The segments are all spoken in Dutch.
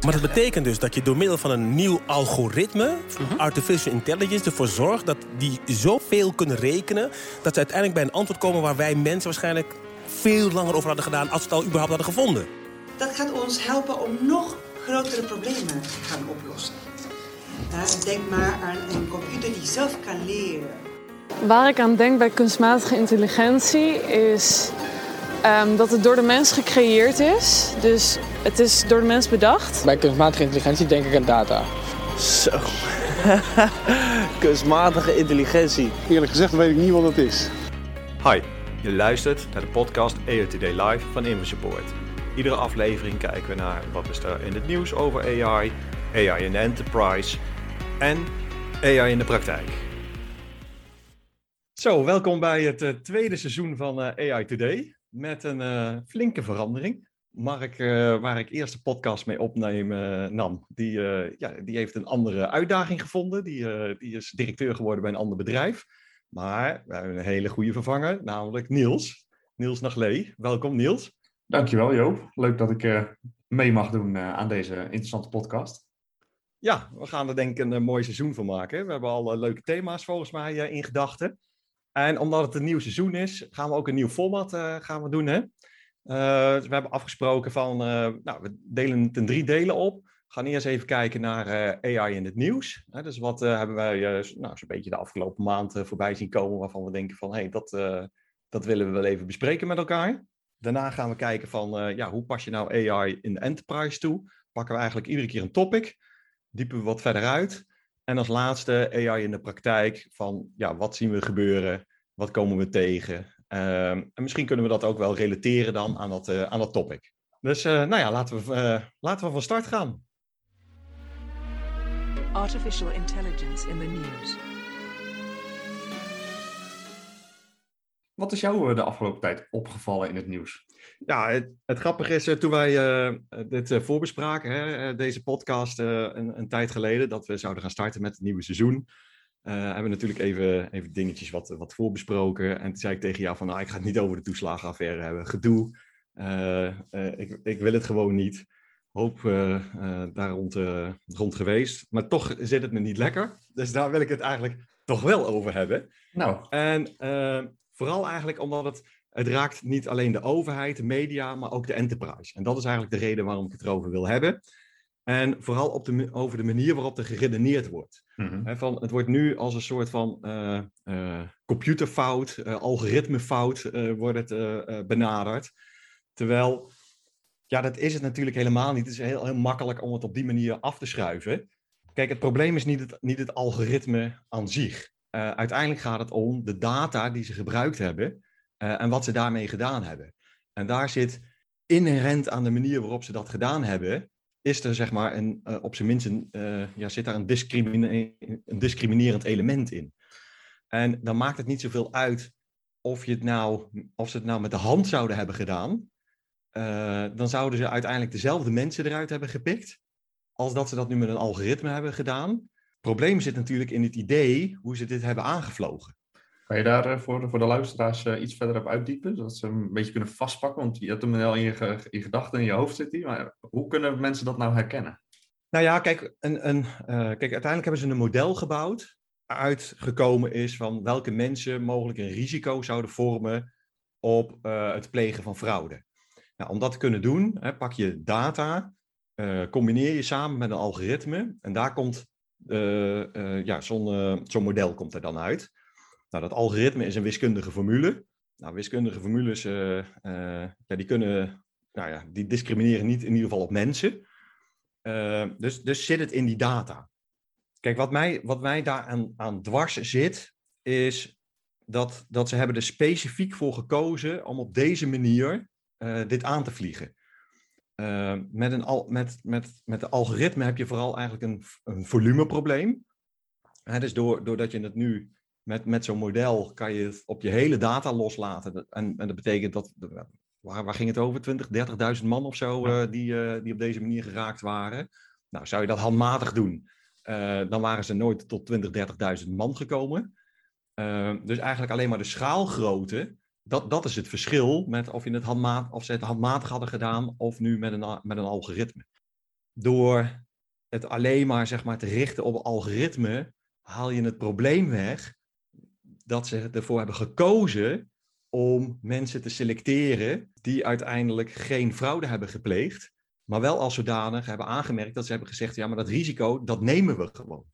Maar dat betekent dus dat je door middel van een nieuw algoritme, artificial intelligence, ervoor zorgt dat die zoveel kunnen rekenen, dat ze uiteindelijk bij een antwoord komen waar wij mensen waarschijnlijk veel langer over hadden gedaan als we het al überhaupt hadden gevonden. Dat gaat ons helpen om nog grotere problemen te gaan oplossen. Ja, denk maar aan een computer die zelf kan leren. Waar ik aan denk bij kunstmatige intelligentie is ehm, dat het door de mens gecreëerd is. Dus het is door de mens bedacht. Bij kunstmatige intelligentie denk ik aan data. Zo. Kunstmatige intelligentie. Eerlijk gezegd weet ik niet wat het is. Hi, je luistert naar de podcast AI Today Live van InfoSupport. Iedere aflevering kijken we naar wat is er in het nieuws over AI, AI in de enterprise en AI in de praktijk. Zo, welkom bij het eh, tweede seizoen van eh, AI Today met een eh, flinke verandering. Mark, eh, waar ik eerst de podcast mee opneem, eh, nam, die, ja, die heeft een andere uitdaging gevonden. Die, die is directeur geworden bij een ander bedrijf. Maar we hebben een hele goede vervanger, namelijk Niels. Niels Naglee. Welkom Niels. Dankjewel Joop. Leuk dat ik mee mag doen aan deze interessante podcast. Ja, we gaan er denk ik een, mooi seizoen van maken. We hebben al leuke thema's volgens mij in gedachten. En omdat het een nieuw seizoen is, gaan we ook een nieuw format eh, gaan we doen. Hè? Eh, dus we hebben afgesproken van, eh, nou, we delen het in drie delen op. We gaan eerst even kijken naar AI in het nieuws. Dus wat hebben wij nou, zo'n beetje de afgelopen maand voorbij zien komen waarvan we denken van, hé, hey, dat, dat willen we wel even bespreken met elkaar. Daarna gaan we kijken van, ja, hoe pas je nou AI in de enterprise toe? Pakken we eigenlijk iedere keer een topic, diepen we wat verder uit. En als laatste AI in de praktijk van, ja, wat zien we gebeuren? Wat komen we tegen? Ehm, en misschien kunnen we dat ook wel relateren dan aan dat, eh, aan dat topic. Dus eh, nou ja, laten we, eh, laten we van start gaan. Artificial intelligence in the news. Wat is jou de afgelopen tijd opgevallen in het nieuws? Ja, het, het grappige is, eh, toen wij eh, dit eh, voorbespraken, hè, deze podcast een, een tijd geleden, dat we zouden gaan starten met het nieuwe seizoen, hebben we natuurlijk even, even dingetjes wat, wat voorbesproken. En toen zei ik tegen jou van, nou, ik ga het niet over de toeslagenaffaire hebben. Gedoe, ik, ik wil het gewoon niet. Hoop daar rond, rond geweest. Maar toch zit het me niet lekker. Dus daar wil ik het eigenlijk toch wel over hebben. Nou, En vooral eigenlijk omdat het, het raakt niet alleen de overheid, de media, maar ook de enterprise. En dat is eigenlijk de reden waarom ik het erover wil hebben. En vooral op de, over de manier waarop er geredeneerd wordt. mhm. Van, het wordt nu als een soort van eh, eh, computerfout, eh, algoritmefout wordt het benaderd. Terwijl, ja, dat is het natuurlijk helemaal niet. Het is heel, heel makkelijk om het op die manier af te schuiven. Kijk, het probleem is niet het, niet het algoritme aan zich. Uiteindelijk gaat het om de data die ze gebruikt hebben en wat ze daarmee gedaan hebben. En daar zit inherent aan de manier waarop ze dat gedaan hebben, is er zeg maar een, eh, op zijn minst een, eh, ja, zit daar een, discrimine- een discriminerend element in. En dan maakt het niet zoveel uit of, je het nou, of ze het nou met de hand zouden hebben gedaan. eh, dan zouden ze uiteindelijk dezelfde mensen eruit hebben gepikt. Als dat ze dat nu met een algoritme hebben gedaan. Het probleem zit natuurlijk in het idee hoe ze dit hebben aangevlogen. Kan je daar eh, voor, voor de luisteraars eh, iets verder op uitdiepen? Zodat ze een beetje kunnen vastpakken? Want je hebt hem al in je, je gedachten, in je hoofd zit hij. Maar hoe kunnen mensen dat nou herkennen? Nou ja, kijk, een, een, eh, kijk, uiteindelijk hebben ze een model gebouwd. Uitgekomen is van welke mensen mogelijk een risico zouden vormen op het plegen van fraude. Nou, om dat te kunnen doen, hè, pak je data, combineer je samen met een algoritme. En daar komt ja, zo'n zo'n model komt er dan uit. Nou, dat algoritme is een wiskundige formule. Nou, wiskundige formules, eh, eh, ja, die kunnen, nou ja, die discrimineren niet in ieder geval op mensen. Eh, dus, dus zit het in die data. Kijk, wat mij, wat mij daar aan, aan dwars zit, is dat, dat ze hebben er specifiek voor gekozen om op deze manier dit aan te vliegen. Met, een al, met, met, met de algoritme heb je vooral eigenlijk een, een volumeprobleem. Hè, dus door, doordat je het nu met, met zo'n model kan je het op je hele data loslaten. En, en dat betekent dat, waar, waar ging het over? 20, 30.000 man of zo eh, die, eh, die op deze manier geraakt waren. Nou, zou je dat handmatig doen, eh, dan waren ze nooit tot 20, 30.000 man gekomen. Dus eigenlijk alleen maar de schaalgrootte, dat, dat is het verschil met of, je het handmatig, of ze het handmatig hadden gedaan of nu met een, met een algoritme. Door het alleen maar, zeg maar te richten op algoritme, haal je het probleem weg dat ze ervoor hebben gekozen om mensen te selecteren die uiteindelijk geen fraude hebben gepleegd, maar wel als zodanig hebben aangemerkt dat ze hebben gezegd, ja, maar dat risico, dat nemen we gewoon.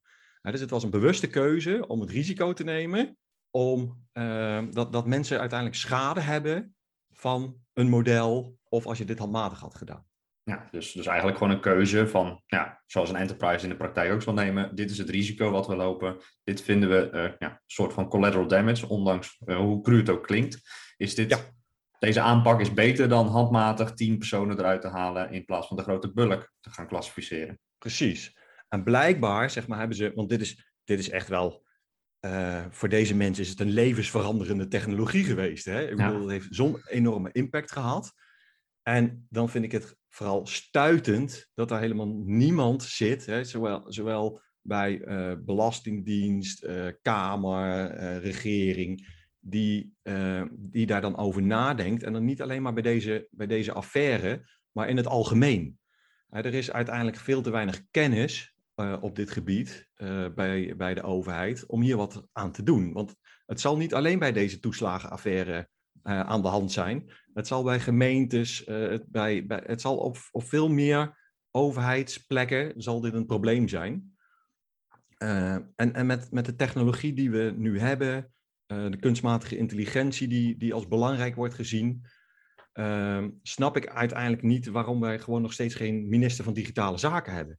Nou, dus het was een bewuste keuze om het risico te nemen, om eh, dat, dat mensen uiteindelijk schade hebben van een model, of als je dit handmatig had gedaan. Ja, dus, dus eigenlijk gewoon een keuze van, ja, zoals een enterprise in de praktijk ook zal nemen. Dit is het risico wat we lopen. Dit vinden we eh, ja, een soort van collateral damage, ondanks eh, hoe cru het ook klinkt. Is dit, Ja. Deze aanpak is beter dan handmatig tien personen eruit te halen in plaats van de grote bulk te gaan klassificeren. Precies. En blijkbaar, zeg maar, hebben ze, want dit is, dit is echt wel, eh, voor deze mensen is het een levensveranderende technologie geweest. Hè? Ik Ja. bedoel, het heeft zo'n enorme impact gehad. En dan vind ik het vooral stuitend dat er helemaal niemand zit, hè? Zowel, zowel bij eh, Belastingdienst, eh, Kamer, eh, regering, die, die daar dan over nadenkt. En dan niet alleen maar bij deze, bij deze affaire, maar in het algemeen. Er is uiteindelijk veel te weinig kennis op dit gebied bij, bij de overheid om hier wat aan te doen. Want het zal niet alleen bij deze toeslagenaffaire aan de hand zijn. Het zal bij gemeentes, eh, het, bij, bij, het zal op, op veel meer overheidsplekken zal dit een probleem zijn. Eh, en en met, met de technologie die we nu hebben, eh, de kunstmatige intelligentie die, die als belangrijk wordt gezien, Ehm, snap ik uiteindelijk niet waarom wij gewoon nog steeds geen minister van Digitale Zaken hebben.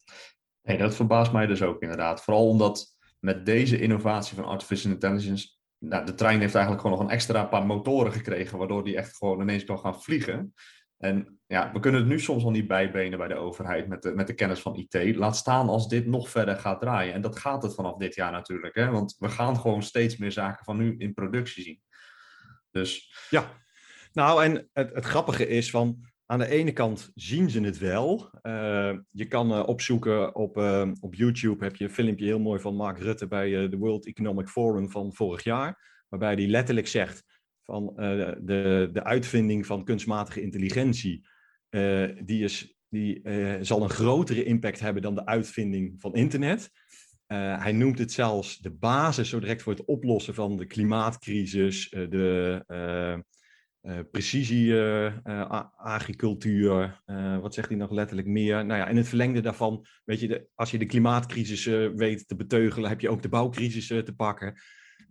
Nee, dat verbaast mij dus ook inderdaad. Vooral omdat met deze innovatie van artificial intelligence, nou, de trein heeft eigenlijk gewoon nog een extra paar motoren gekregen, waardoor die echt gewoon ineens kan gaan vliegen. En ja, we kunnen het nu soms al niet bijbenen bij de overheid met de, met de kennis van IT. Laat staan als dit nog verder gaat draaien. En dat gaat het vanaf dit jaar natuurlijk. Hè? Want we gaan gewoon steeds meer zaken van nu in productie zien. Dus Ja, nou en het, het grappige is van, aan de ene kant zien ze het wel. Eh, je kan eh, opzoeken op, eh, op YouTube, heb je een filmpje heel mooi van Mark Rutte bij de World Economic Forum van vorig jaar. Waarbij hij letterlijk zegt van de, de uitvinding van kunstmatige intelligentie, die, is, die zal een grotere impact hebben dan de uitvinding van internet. Hij noemt het zelfs de basis zo direct voor het oplossen van de klimaatcrisis, de eh, eh, precisie-agricultuur. wat zegt hij nog letterlijk meer? Nou ja, in het verlengde daarvan, weet je, de, als je de klimaatcrisis eh, weet te beteugelen, heb je ook de bouwcrisis eh, te pakken.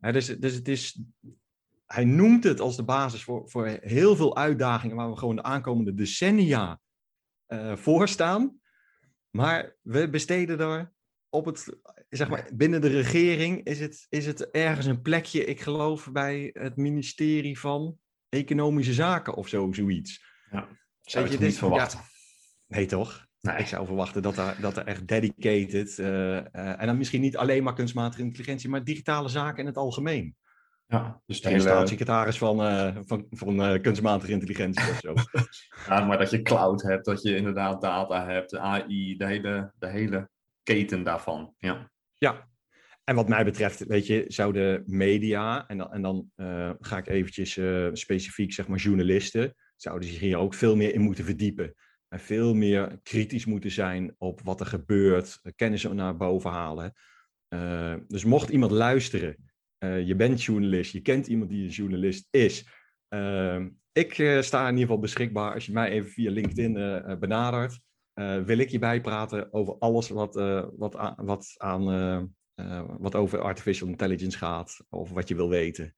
Dus, dus het is, hij noemt het als de basis voor, voor heel veel uitdagingen waar we gewoon de aankomende decennia eh, voor staan. Maar we besteden er op het, zeg maar, binnen de regering is het, is het ergens een plekje, ik geloof bij het ministerie van Economische Zaken of zo, zoiets. zou Weet je dit- niet verwachten. Nee, toch? Nee. Ik zou verwachten dat er, dat er echt dedicated, eh, eh, en dan misschien niet alleen maar kunstmatige intelligentie, maar digitale zaken in het algemeen. Ja, dus de hele, staatssecretaris van, eh, van, van kunstmatige intelligentie of zo. ja, maar dat je cloud hebt, dat je inderdaad data hebt, AI, de hele, de hele keten daarvan. Ja. Ja, en wat mij betreft, weet je, zouden media, en dan, en dan eh, ga ik eventjes eh, specifiek, zeg maar, journalisten, zouden zich hier ook veel meer in moeten verdiepen. En veel meer kritisch moeten zijn op wat er gebeurt, eh, kennis naar boven halen. Dus mocht iemand luisteren, je bent journalist, je kent iemand die een journalist is. eh, ik sta in ieder geval beschikbaar als je mij even via LinkedIn benadert. wil ik je bijpraten over alles wat, wat, wat, aan, eh, wat over artificial intelligence gaat, of wat je wil weten.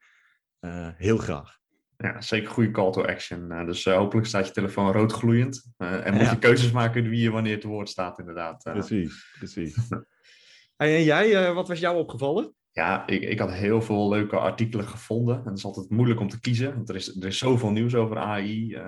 Eh, heel graag. ja, zeker goede call to action. Eh, dus hopelijk staat je telefoon roodgloeiend. Eh, en moet Ja. je keuzes maken wie je wanneer te woord staat, inderdaad. Precies, precies. En jij, wat was jou opgevallen? Ja, ik, ik had heel veel leuke artikelen gevonden. En het is altijd moeilijk om te kiezen, want er is, er is zoveel nieuws over AI.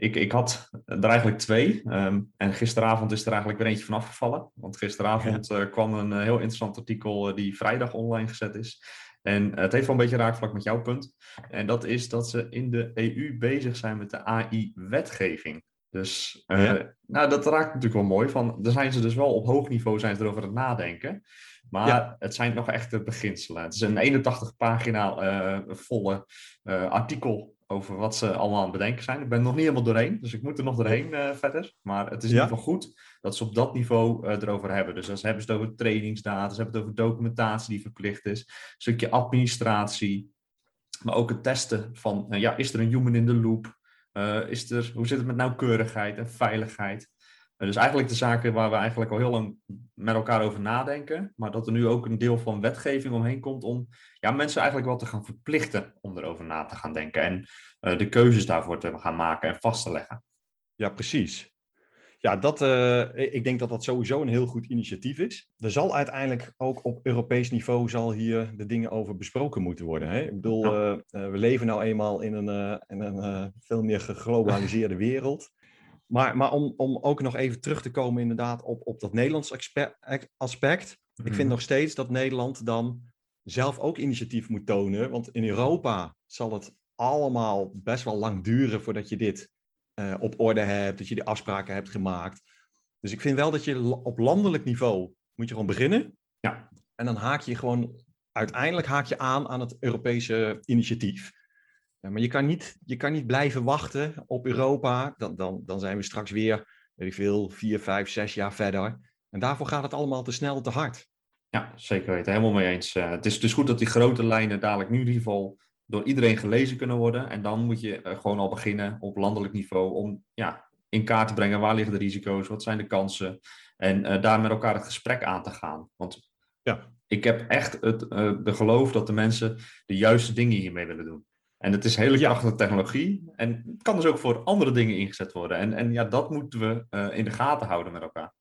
Ik, ik had er eigenlijk twee. Ehm, en gisteravond is er eigenlijk weer eentje van afgevallen. Want gisteravond eh, kwam een eh, heel interessant artikel eh, die vrijdag online gezet is. En het heeft wel een beetje raakvlak met jouw punt. En dat is dat ze in de EU bezig zijn met de AI-wetgeving. Dus Ja. nou, dat raakt natuurlijk wel mooi. Van, daar zijn ze dus wel op hoog niveau zijn ze erover aan het nadenken. Maar Ja. het zijn nog echt de beginselen. Het is een 81 pagina volle artikel over wat ze allemaal aan het bedenken zijn. Ik ben er nog niet helemaal doorheen, dus ik moet er nog doorheen eh, verder. Maar het is in ieder geval goed dat ze op dat niveau eh, erover hebben. Dus dan hebben ze het over trainingsdata, ze hebben het over documentatie die verplicht is, een stukje administratie, maar ook het testen van, eh, ja, is er een human in the loop? Is er, hoe zit het met nauwkeurigheid en veiligheid? Dus eigenlijk de zaken waar we eigenlijk al heel lang met elkaar over nadenken, maar dat er nu ook een deel van wetgeving omheen komt om ja, mensen eigenlijk wel te gaan verplichten om erover na te gaan denken en eh, de keuzes daarvoor te gaan maken en vast te leggen. Ja, precies. Ja, dat, eh, ik denk dat dat sowieso een heel goed initiatief is. Er zal uiteindelijk ook op Europees niveau zal hier de dingen over besproken moeten worden. Hè? Ik bedoel, Ja. eh, we leven nou eenmaal in een, in een veel meer geglobaliseerde wereld. Maar, maar om, om ook nog even terug te komen inderdaad op, op dat Nederlands aspect. Ik Mhm. vind nog steeds dat Nederland dan zelf ook initiatief moet tonen. Want in Europa zal het allemaal best wel lang duren voordat je dit eh, op orde hebt, dat je die afspraken hebt gemaakt. Dus ik vind wel dat je op landelijk niveau moet je gewoon beginnen. Ja. En dan haak je gewoon, uiteindelijk haak je aan aan het Europese initiatief. Ja, maar je kan, niet, je kan niet blijven wachten op Europa. Dan, dan, dan zijn we straks weer, weet ik veel, vier, vijf, zes jaar verder. En daarvoor gaat het allemaal te snel, te hard. Ja, zeker weten. Helemaal mee eens. Eh, het is dus goed dat die grote lijnen dadelijk nu in ieder geval door iedereen gelezen kunnen worden. En dan moet je eh, gewoon al beginnen op landelijk niveau om ja, in kaart te brengen waar liggen de risico's, wat zijn de kansen. En eh, daar met elkaar het gesprek aan te gaan. Want Ja. ik heb echt het de geloof dat de mensen de juiste dingen hiermee willen doen. En het is hele krachtige technologie. En het kan dus ook voor andere dingen ingezet worden. En, en ja, dat moeten we eh, in de gaten houden met elkaar.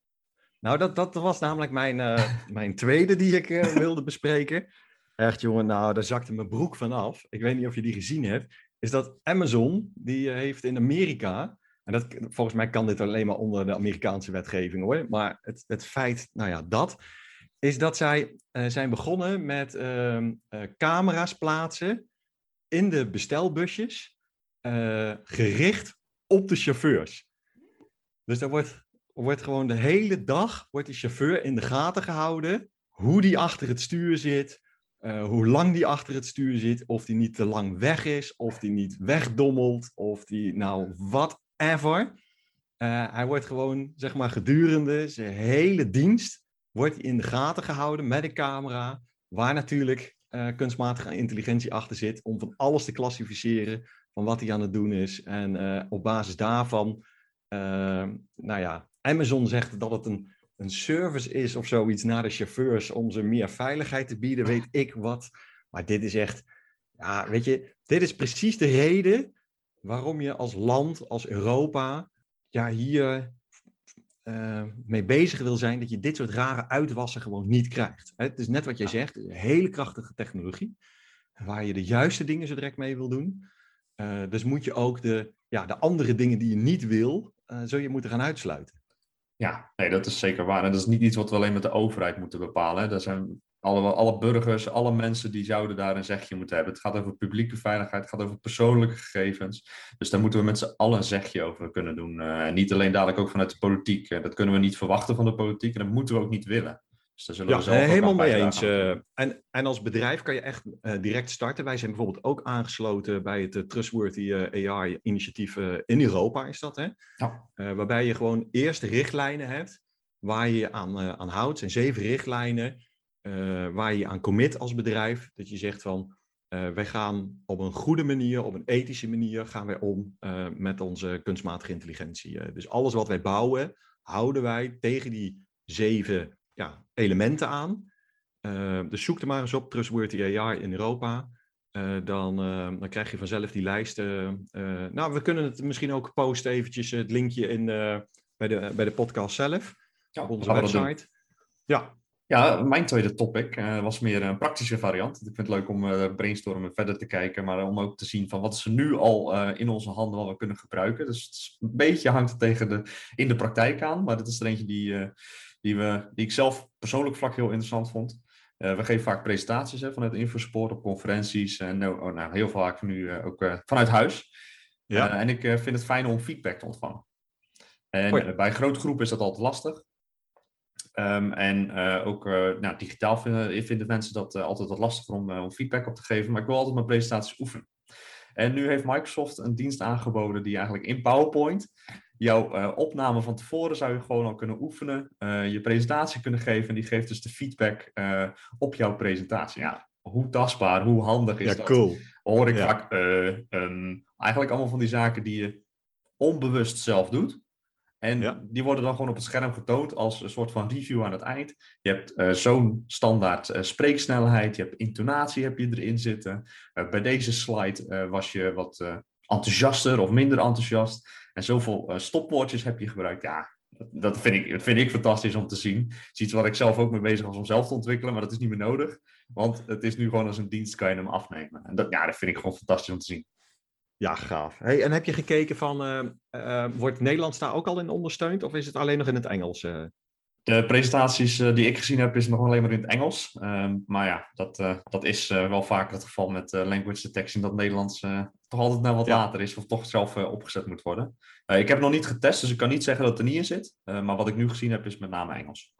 Nou, dat, dat was namelijk mijn, eh, mijn tweede die ik eh, wilde bespreken. Echt jongen, nou, daar zakte mijn broek van af. Ik weet niet of je die gezien hebt. Is dat Amazon, die heeft in Amerika... En dat, volgens mij kan dit alleen maar onder de Amerikaanse wetgeving hoor. Maar het, het feit, nou ja, dat... Is dat zij zijn begonnen met ehm, eh, camera's plaatsen in de bestelbusjes. eh, gericht op de chauffeurs. Dus daar wordt wordt gewoon de hele dag wordt de chauffeur in de gaten gehouden. Hoe die achter het stuur zit. eh, hoe lang die achter het stuur zit. Of die niet te lang weg is. Of die niet wegdommelt. Of die nou whatever. Eh, hij wordt gewoon, zeg maar, gedurende zijn hele dienst. Wordt in de gaten gehouden met een camera. Waar natuurlijk eh, kunstmatige intelligentie achter zit. Om van alles te klassificeren. Van wat hij aan het doen is. En eh, op basis daarvan. eh, nou ja, Amazon zegt dat het een, een service is of zoiets naar de chauffeurs om ze meer veiligheid te bieden, weet ik wat. Maar dit is echt, ja, weet je, dit is precies de reden waarom je als land, als Europa, ja, hier eh, mee bezig wil zijn dat je dit soort rare uitwassen gewoon niet krijgt. Het is net wat jij zegt, een hele krachtige technologie, waar je de juiste dingen zo direct mee wil doen. Eh, dus moet je ook de, ja, de andere dingen die je niet wil, eh zul je moeten gaan uitsluiten. Ja, nee, dat is zeker waar. En dat is niet iets wat we alleen met de overheid moeten bepalen. Hè. Dat zijn alle, alle burgers, alle mensen die zouden daar een zegje moeten hebben. Het gaat over publieke veiligheid, het gaat over persoonlijke gegevens. Dus daar moeten we met z'n allen een zegje over kunnen doen. Eh, en niet alleen dadelijk ook vanuit de politiek. Eh, dat kunnen we niet verwachten van de politiek en dat moeten we ook niet willen. Dus daar zullen Ja, we zelf eh, ook helemaal mee eens. en, en als bedrijf kan je echt direct starten. Wij zijn bijvoorbeeld ook aangesloten bij het Trustworthy AI-initiatief in Europa, is dat hè? Ja. Waarbij je gewoon eerst richtlijnen hebt waar je je aan, aan houdt. Zijn zeven richtlijnen waar je aan commit als bedrijf. Dat je zegt van, eh, wij gaan op een goede manier, op een ethische manier, gaan wij om eh, met onze kunstmatige intelligentie. Eh, dus alles wat wij bouwen, houden wij tegen die zeven ja, elementen aan. Eh, dus zoek er maar eens op, Trustworthy AI in Europa. Eh, dan, eh, dan krijg je vanzelf die lijst. eh, eh, nou, we kunnen het misschien ook posten eventjes, het linkje in, eh, bij, de, bij de podcast zelf. Ja, op onze website. Ja, Ja, mijn tweede topic eh, was meer een praktische variant. Ik vind het leuk om uh, brainstormen verder te kijken, maar om ook te zien van wat is er nu al uh, in onze handen wat we kunnen gebruiken. Dus het is een beetje hangt het tegen de, in de praktijk aan, maar dit is er eentje die, die, we, die ik zelf persoonlijk vlak heel interessant vond. we geven vaak presentaties hè, vanuit Infosport op conferenties en nou, oh, nou, heel vaak nu ook vanuit huis. Ja. en ik vind het fijn om feedback te ontvangen. En bij grote groepen is dat altijd lastig. Um, en uh, ook uh, nou, digitaal vinden, vinden, mensen dat uh, altijd wat lastiger om, om, feedback op te geven. Maar ik wil altijd mijn presentaties oefenen. En nu heeft Microsoft een dienst aangeboden die eigenlijk in PowerPoint jouw opname van tevoren zou je gewoon al kunnen oefenen. je presentatie kunnen geven en die geeft dus de feedback op jouw presentatie. Ja, hoe tastbaar, hoe handig is ja, dat? Cool. Hoor ik ja. vaak um, eigenlijk allemaal van die zaken die je onbewust zelf doet. En die worden dan gewoon op het scherm getoond als een soort van review aan het eind. Je hebt uh, zo'n standaard uh, spreeksnelheid, je hebt intonatie heb je erin zitten. Uh, bij deze slide was je wat enthousiaster of minder enthousiast. En zoveel stopwoordjes heb je gebruikt. Ja, dat vind ik, dat vind ik fantastisch om te zien. Het is iets waar ik zelf ook mee bezig was om zelf te ontwikkelen, maar dat is niet meer nodig. Want het is nu gewoon als een dienst kan je hem afnemen. En dat, ja, dat vind ik gewoon fantastisch om te zien. Ja, gaaf. Hey, en heb je gekeken van, uh, uh, wordt Nederlands daar ook al in ondersteund of is het alleen nog in het Engels? Uh? De presentaties die ik gezien heb is nog alleen maar in het Engels. Ehm, maar ja, dat, dat is wel vaker het geval met language detection, dat Nederlands toch altijd naar wat ja. later is of toch zelf opgezet moet worden. ik heb het nog niet getest, dus ik kan niet zeggen dat het er niet in zit. maar wat ik nu gezien heb is met name Engels.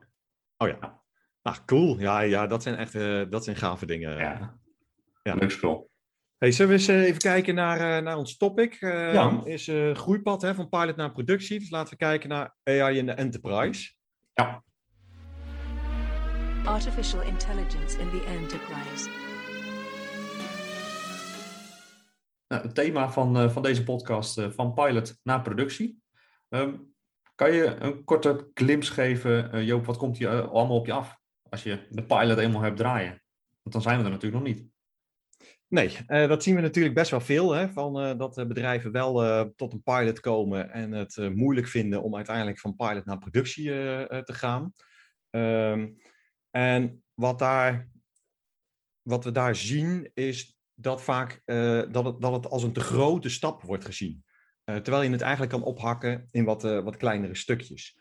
Oh ja. Ah, cool. Ja, ja dat zijn echt dat zijn gave dingen. Ja, ja. leuk spul. Hey, zullen we eens eh, even kijken naar, uh, naar ons topic? Uh, ja. Is uh, groeipad hè, van pilot naar productie. Dus laten we kijken naar AI in de enterprise. Ja. Artificial intelligence in the enterprise. Nou, het thema van, van deze podcast, van pilot naar productie. Um, kan je een korte glimps geven, Joop, wat komt hier allemaal op je af? Als je de pilot eenmaal hebt draaien. Want dan zijn we er natuurlijk nog niet. Nee, uh, dat zien we natuurlijk best wel veel. Hè, van, uh, dat bedrijven wel tot een pilot komen en het moeilijk vinden om uiteindelijk van pilot naar productie te gaan. Um, en wat, daar, wat we daar zien is dat vaak dat, het, dat het als een te grote stap wordt gezien. terwijl je het eigenlijk kan ophakken in wat, wat kleinere stukjes.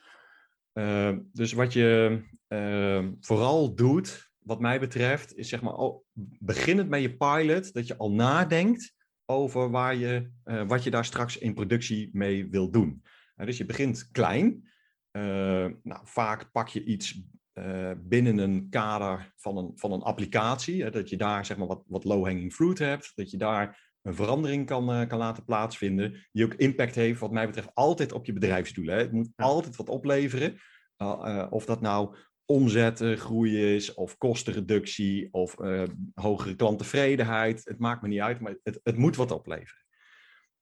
Ehm, dus wat je ehm, vooral doet, wat mij betreft, is zeg maar, oh, beginnend met je pilot, dat je al nadenkt over waar je, uh, wat je daar straks in productie mee wil doen. Uh, dus je begint klein. Uh, nou, vaak pak je iets binnen een kader van een, van een applicatie, dat je daar zeg maar, wat, wat low-hanging fruit hebt, dat je daar een verandering kan, kan laten plaatsvinden, die ook impact heeft, wat mij betreft, altijd op je bedrijfsdoelen. Hè. Het moet altijd wat opleveren. of dat nou omzetgroei is, of kostenreductie, of uh, hogere klanttevredenheid. Het maakt me niet uit, maar het, het moet wat opleveren.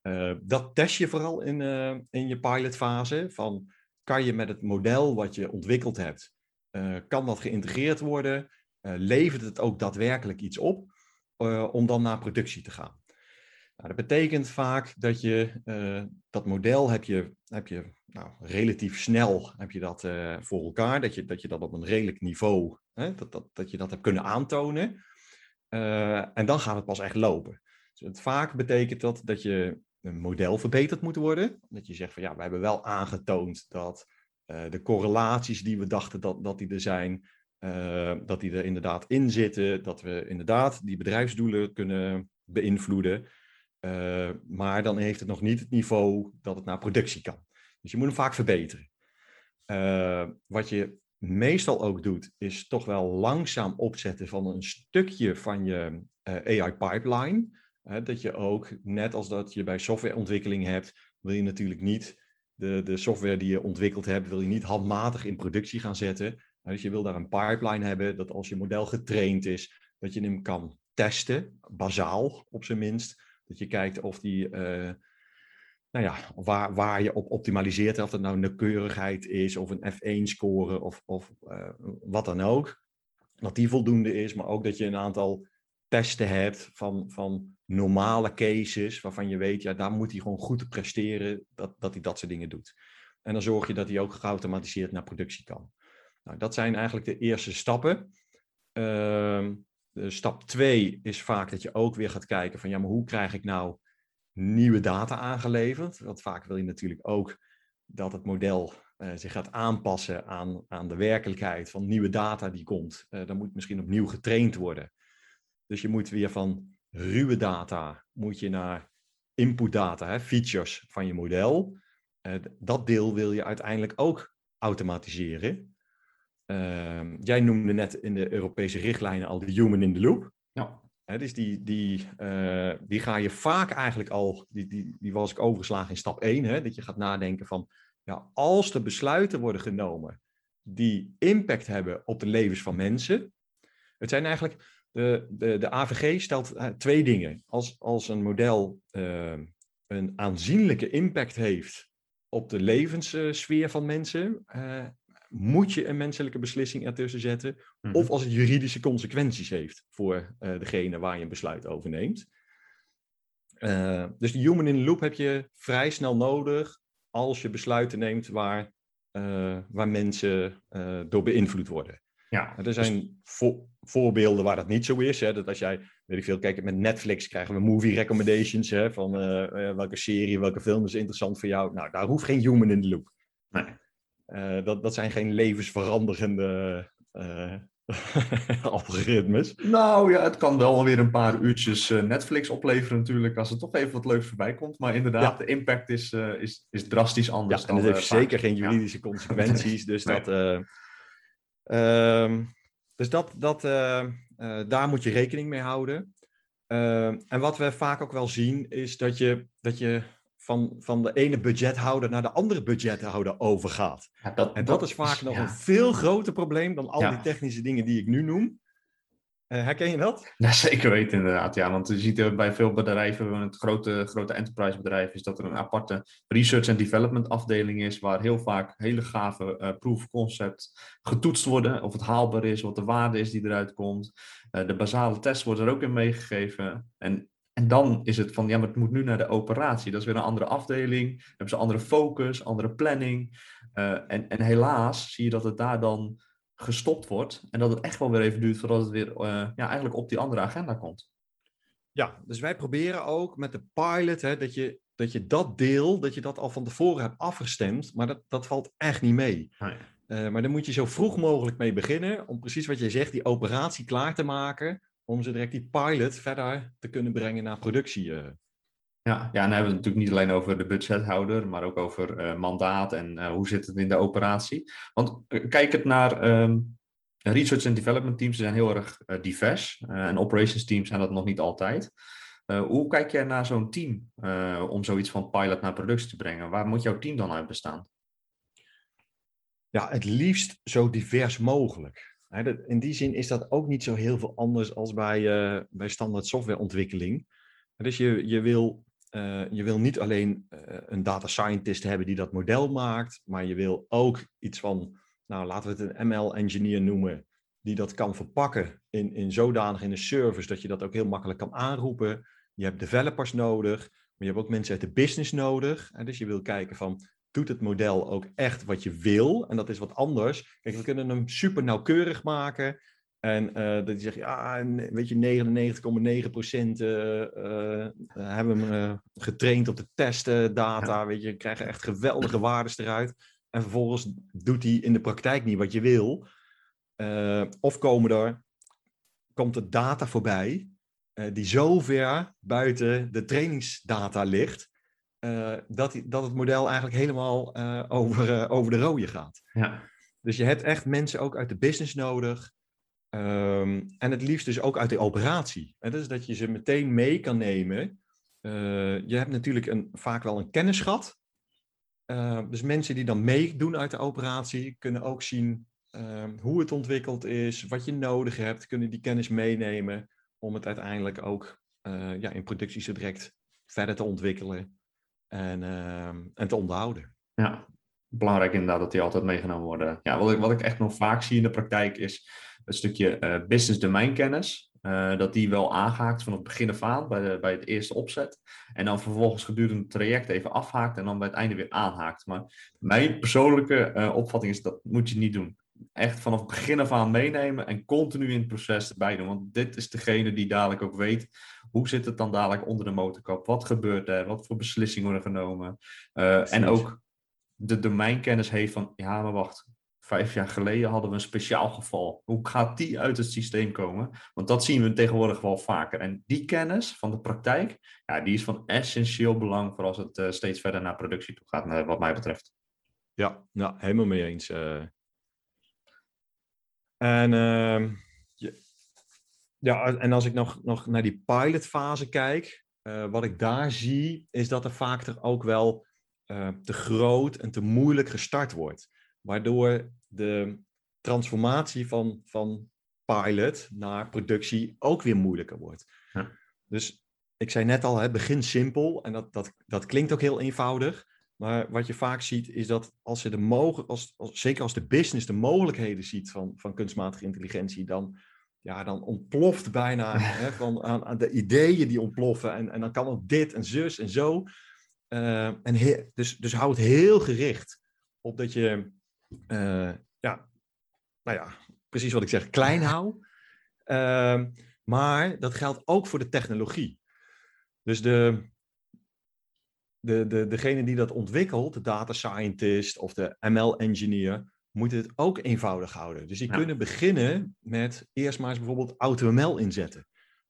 Uh, dat test je vooral in, uh, in je pilotfase. Van, kan je met het model wat je ontwikkeld hebt, kan dat geïntegreerd worden? levert het ook daadwerkelijk iets op om dan naar productie te gaan? Nou, dat betekent vaak dat je dat model heb je, heb je nou, relatief snel heb je dat uh, voor elkaar. Dat je, dat je dat op een redelijk niveau, hè, dat, dat, dat je dat hebt kunnen aantonen. Uh, en dan gaat het pas echt lopen. Dus het vaak betekent dat dat je een model verbeterd moet worden. Dat je zegt van ja, we hebben wel aangetoond dat de correlaties die we dachten dat, dat die er zijn, dat die er inderdaad in zitten. Dat we inderdaad die bedrijfsdoelen kunnen beïnvloeden. Maar dan heeft het nog niet het niveau dat het naar productie kan. Dus je moet hem vaak verbeteren. Uh, wat je meestal ook doet, is toch wel langzaam opzetten van een stukje van je eh, AI-pipeline. Dat je ook, net als dat je bij softwareontwikkeling hebt, wil je natuurlijk niet de, de software die je ontwikkeld hebt, wil je niet handmatig in productie gaan zetten. dus je wil daar een pipeline hebben, dat als je model getraind is, dat je hem kan testen, bazaal op zijn minst. Dat je kijkt of die nou ja, waar, waar je op optimaliseert, of dat nou nauwkeurigheid is of een F1-score of, of uh, wat dan ook, dat die voldoende is, maar ook dat je een aantal testen hebt van, van normale cases, waarvan je weet, ja, daar moet hij gewoon goed presteren, dat, dat hij dat soort dingen doet. En dan zorg je dat hij ook geautomatiseerd naar productie kan. Nou, dat zijn eigenlijk de eerste stappen. Ehm, stap twee is vaak dat je ook weer gaat kijken van ja, maar hoe krijg ik nou nieuwe data aangeleverd? Want vaak wil je natuurlijk ook dat het model eh, zich gaat aanpassen aan, aan de werkelijkheid van nieuwe data die komt. Uh, dan moet misschien opnieuw getraind worden. Dus je moet weer van ruwe data moet je naar input data, hè, features van je model. Dat deel wil je uiteindelijk ook automatiseren. Ehm, jij noemde net in de Europese richtlijnen al de human in the loop. Ja. He, dus die, die, uh, die ga je vaak eigenlijk al, die, die, die was ik overgeslagen in stap 1, hè, dat je gaat nadenken van, ja, als er besluiten worden genomen die impact hebben op de levens van mensen. Het zijn eigenlijk, de, de, de AVG stelt uh, twee dingen. Als, als een model uh, een aanzienlijke impact heeft op de levenssfeer van mensen, moet je een menselijke beslissing ertussen zetten. Mm Mhm. -hmm. Of als het juridische consequenties heeft voor uh, degene waar je een besluit over neemt. Uh, dus de human in the loop heb je vrij snel nodig als je besluiten neemt waar, uh, waar mensen door beïnvloed worden. Ja, er zijn dus... vo voorbeelden waar dat niet zo is. Hè? Dat als jij, weet ik veel, kijk, met Netflix krijgen we movie recommendations hè? van welke serie, welke film is interessant voor jou. Nou, daar hoeft geen human in the loop. Nee. Uh, dat, dat zijn geen levensveranderende uh, algoritmes. Nou ja, het kan wel weer een paar uurtjes uh, Netflix opleveren natuurlijk, als er toch even wat leuks voorbij komt. Maar inderdaad, ja. de impact is, is, is drastisch anders. Ja, en het heeft zeker geen juridische ja. consequenties. Dus, nee. dat, uh, dus dat, dat, daar moet je rekening mee houden. Ehm, en wat we vaak ook wel zien, is dat je, dat je van, van de ene budgethouder naar de andere budgethouder overgaat. Ja, dat, en dat, dat, is vaak nog ja. een veel groter probleem dan al ja. die technische dingen die ik nu noem. Uh, herken je dat? Ja, zeker weten inderdaad. Ja, want je ziet er bij veel bedrijven, het grote, grote enterprise bedrijf, is dat er een aparte research and development afdeling is, waar heel vaak hele gave uh, proof of concept getoetst worden, of het haalbaar is, wat de waarde is die eruit komt. De basale test wordt er ook in meegegeven. En en dan is het van, ja, maar het moet nu naar de operatie. Dat is weer een andere afdeling. Dan hebben ze andere focus, andere planning. Uh, en, en helaas zie je dat het daar dan gestopt wordt. En dat het echt wel weer even duurt voordat het weer uh, ja, eigenlijk op die andere agenda komt. Ja, dus wij proberen ook met de pilot hè, dat, je, dat je dat deel, dat je dat al van tevoren hebt afgestemd. Maar dat, dat valt echt niet mee. Uh, maar dan moet je zo vroeg mogelijk mee beginnen. Om precies wat je zegt, die operatie klaar te maken om ze direct die pilot verder te kunnen brengen naar productie. uh. Ja, ja, en dan hebben we het natuurlijk niet alleen over de budgethouder, maar ook over uh, mandaat en uh, hoe zit het in de operatie. Want kijk het naar um, research and development teams, ze zijn heel erg divers. en operations teams zijn dat nog niet altijd. hoe kijk jij naar zo'n team om zoiets van pilot naar productie te brengen? Waar moet jouw team dan uit bestaan? Ja, het liefst zo divers mogelijk. In die zin is dat ook niet zo heel veel anders als bij, uh, bij standaard softwareontwikkeling. Dus je, je, wil, uh, je wil niet alleen uh, een data scientist hebben die dat model maakt, maar je wil ook iets van, nou laten we het een ML-engineer noemen, die dat kan verpakken in, in zodanig in een service dat je dat ook heel makkelijk kan aanroepen. Je hebt developers nodig, maar je hebt ook mensen uit de business nodig. Dus je wil kijken van, doet het model ook echt wat je wil. En dat is wat anders. Kijk, we kunnen hem super nauwkeurig maken. En uh, dat je zegt, ja, weet je, 99,9% uh, uh, hebben hem getraind op de testdata. Ja. Weet je, krijgen echt geweldige waardes eruit. En vervolgens doet hij in de praktijk niet wat je wil. Of komen er, komt er data voorbij die zo ver buiten de trainingsdata ligt. Uh, dat, dat het model eigenlijk helemaal uh, over, uh, over de rode gaat. Ja. Dus je hebt echt mensen ook uit de business nodig. Um, en het liefst dus ook uit de operatie. En dus dat je ze meteen mee kan nemen. je hebt natuurlijk een, vaak wel een kennisgat. dus mensen die dan meedoen uit de operatie kunnen ook zien ehm, hoe het ontwikkeld is, wat je nodig hebt, kunnen die kennis meenemen om het uiteindelijk ook ja, in productie zo direct verder te ontwikkelen en, uh, en te onderhouden. Ja, belangrijk inderdaad dat die altijd meegenomen worden. Ja, wat ik, wat ik echt nog vaak zie in de praktijk is het stukje uh, business domeinkennis. Uh, dat die wel aangehaakt vanaf het begin af aan bij, bij het eerste opzet. En dan vervolgens gedurende het traject even afhaakt en dan bij het einde weer aanhaakt. Maar mijn persoonlijke uh, opvatting is dat moet je niet doen. Echt vanaf het begin af aan meenemen en continu in het proces erbij doen. Want dit is degene die dadelijk ook weet hoe zit het dan dadelijk onder de motorkap? Wat gebeurt er? Wat voor beslissingen worden genomen? Uh, en ook de domeinkennis heeft van, ja, maar wacht, vijf jaar geleden hadden we een speciaal geval. Hoe gaat die uit het systeem komen? Want dat zien we tegenwoordig wel vaker. En die kennis van de praktijk, ja, die is van essentieel belang voor als het uh, steeds verder naar productie toe gaat, uh, wat mij betreft. Ja, nou, helemaal mee eens. Uh... En, uh, ja, en als ik nog, nog naar die pilotfase kijk, wat ik daar zie, is dat er vaak er ook wel te groot en te moeilijk gestart wordt waardoor de transformatie van, van pilot naar productie ook weer moeilijker wordt. Ja. Dus ik zei net al, hè, begin simpel en dat, dat, dat klinkt ook heel eenvoudig. Maar wat je vaak ziet is dat als je de mogen, als, als, zeker als de business de mogelijkheden ziet van, van kunstmatige intelligentie, dan, ja, dan ontploft bijna hè, van, aan, aan, de ideeën die ontploffen. En, en dan kan het dit en zus en zo. Uh, en dus, dus hou het heel gericht op dat je uh, ja, nou ja, precies wat ik zeg, klein hou. Uh, maar dat geldt ook voor de technologie. Dus de, de, de, degene die dat ontwikkelt, de data scientist of de ML-engineer, moet het ook eenvoudig houden. Dus die kunnen beginnen met eerst maar eens bijvoorbeeld AutoML inzetten.